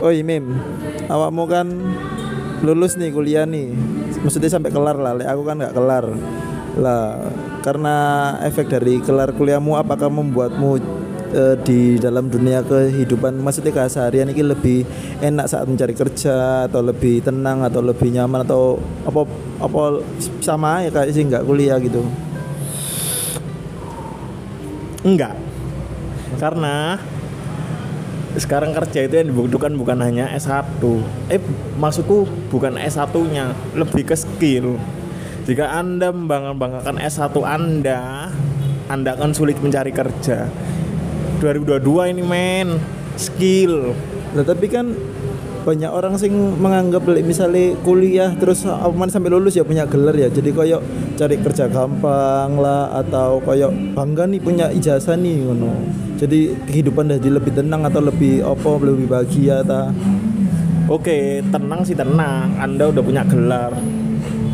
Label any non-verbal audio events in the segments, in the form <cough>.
Oh Mim, awakmu kan lulus nih kuliah nih. Maksudnya sampai kelar lah. Lek aku kan nggak kelar. Lah, karena efek dari kelar kuliahmu apakah membuatmu eh, di dalam dunia kehidupan maksudnya keseharian ini lebih enak saat mencari kerja atau lebih tenang atau lebih nyaman atau apa apa sama ya kayak sih nggak kuliah gitu. Enggak. Karena sekarang kerja itu yang dibutuhkan bukan hanya S1. Eh, maksudku bukan S1-nya, lebih ke skill. Jika Anda membanggakan S1 Anda, Anda akan sulit mencari kerja. 2022 ini men, skill. Lah tapi kan banyak orang sing menganggap misalnya kuliah terus aman sampai lulus ya punya gelar ya jadi koyo cari kerja gampang lah atau koyo bangga nih punya ijazah nih ngono jadi kehidupan jadi lebih tenang atau lebih opo lebih bahagia ta Oke, tenang sih tenang. Anda udah punya gelar.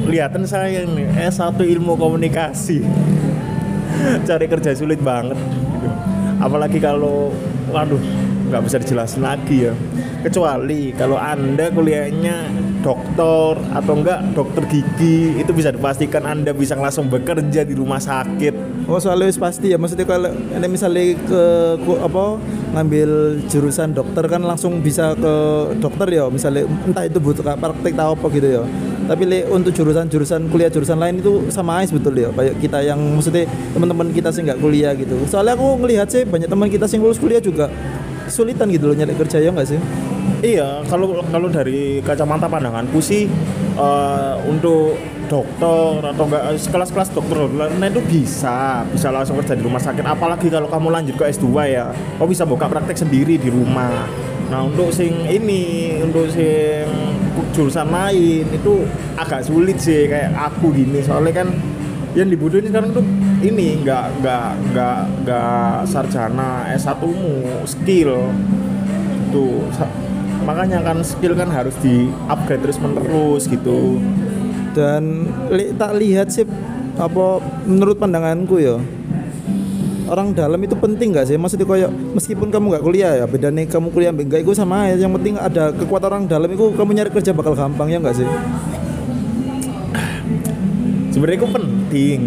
Lihatan saya ini S1 ilmu komunikasi. <laughs> Cari kerja sulit banget. gitu. Apalagi kalau, waduh, nggak bisa dijelasin lagi ya. Kecuali kalau Anda kuliahnya dokter atau enggak dokter gigi, itu bisa dipastikan Anda bisa langsung bekerja di rumah sakit. oh soalnya pasti ya. Maksudnya kalau ini misalnya ke apa ngambil jurusan dokter kan langsung bisa ke dokter ya. Misalnya entah itu butuh kayak praktek atau apa gitu ya. Tapi le, untuk jurusan-jurusan kuliah jurusan lain itu sama aja betul ya. Kayak kita yang maksudnya teman-teman kita sih nggak kuliah gitu. Soalnya aku ngelihat sih banyak teman kita sih lulus kuliah juga kesulitan gitu loh nyari kerja ya nggak sih Iya, kalau kalau dari kacamata pandanganku sih eh, untuk dokter atau enggak kelas-kelas dokter lainnya itu bisa bisa langsung kerja di rumah sakit. Apalagi kalau kamu lanjut ke S2 ya, kau bisa buka praktek sendiri di rumah. Nah untuk sing ini, untuk sing jurusan lain itu agak sulit sih kayak aku gini soalnya kan yang dibutuhin sekarang tuh ini nggak nggak nggak nggak sarjana S1mu skill. Tuh sa- makanya kan skill kan harus di upgrade terus menerus gitu. Dan li- tak lihat sih apa menurut pandanganku ya orang dalam itu penting nggak sih? Maksudnya kayak meskipun kamu nggak kuliah ya beda nih kamu kuliah enggak itu sama aja. Yang penting ada kekuatan orang dalam itu kamu nyari kerja bakal gampang ya nggak sih sebenarnya itu penting.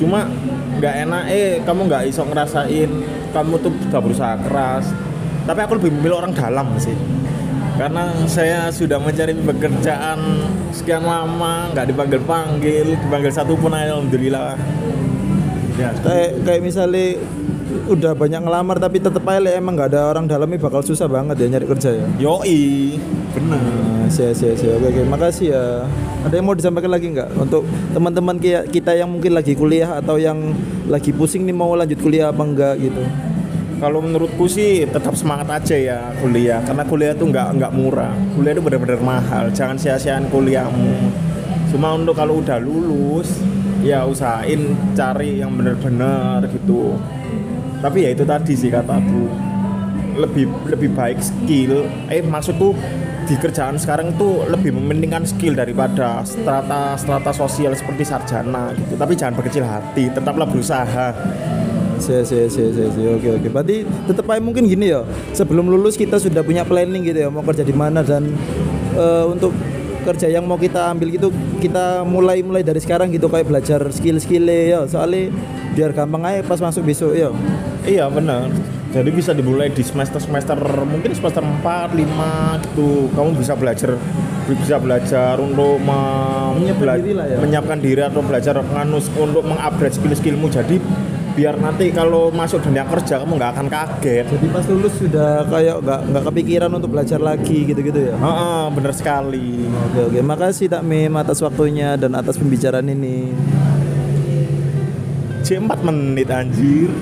Cuma nggak enak eh kamu nggak iso ngerasain. Kamu tuh udah berusaha keras. Tapi aku lebih memilih orang dalam sih. Karena saya sudah mencari pekerjaan sekian lama nggak dipanggil panggil dipanggil satu pun alhamdulillah. Ya. Kayak kayak misalnya udah banyak ngelamar tapi tetep aja emang nggak ada orang dalamnya bakal susah banget ya nyari kerja ya yoi bener Nah, sia sia oke oke makasih ya ada yang mau disampaikan lagi nggak untuk teman-teman kita yang mungkin lagi kuliah atau yang lagi pusing nih mau lanjut kuliah apa enggak gitu Kalau menurutku sih tetap semangat aja ya kuliah karena kuliah itu nggak nggak murah. Kuliah itu benar-benar mahal. Jangan sia-siain kuliahmu. Cuma untuk kalau udah lulus ya usahain cari yang benar-benar gitu. Tapi ya itu tadi sih kataku lebih lebih baik skill. Eh maksudku di kerjaan sekarang tuh lebih mementingkan skill daripada strata strata sosial seperti sarjana gitu. Tapi jangan berkecil hati, tetaplah berusaha. Sia, sia, sia, sia, sia. Oke, oke. Berarti tetap aja mungkin gini ya. Sebelum lulus kita sudah punya planning gitu ya, mau kerja di mana dan eh, untuk kerja yang mau kita ambil gitu kita mulai mulai dari sekarang gitu kayak belajar skill-skill ya. Soalnya biar gampang aja pas masuk besok ya. Iya benar. Jadi bisa dimulai di semester-semester mungkin semester 4, 5 gitu. Kamu bisa belajar bisa belajar untuk me- Menyiapkan bela- diri lah ya. menyiapkan diri atau belajar nganus untuk mengupgrade skill-skillmu. Jadi biar nanti kalau masuk dunia kerja kamu nggak akan kaget. Jadi pas lulus sudah kayak nggak nggak kepikiran untuk belajar lagi gitu-gitu ya. Heeh, bener sekali. Oke oke, makasih Tak Mim atas waktunya dan atas pembicaraan ini. C 4 menit anjir.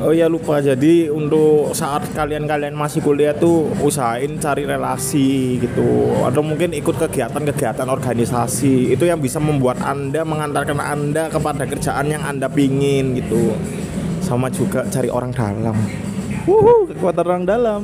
Oh ya lupa. Jadi untuk saat kalian-kalian masih kuliah tuh usahain cari relasi gitu. Atau mungkin ikut kegiatan-kegiatan organisasi. Itu yang bisa membuat anda mengantarkan anda kepada kerjaan yang anda pingin gitu. Sama juga cari orang dalam. Wuhu, kekuatan orang dalam.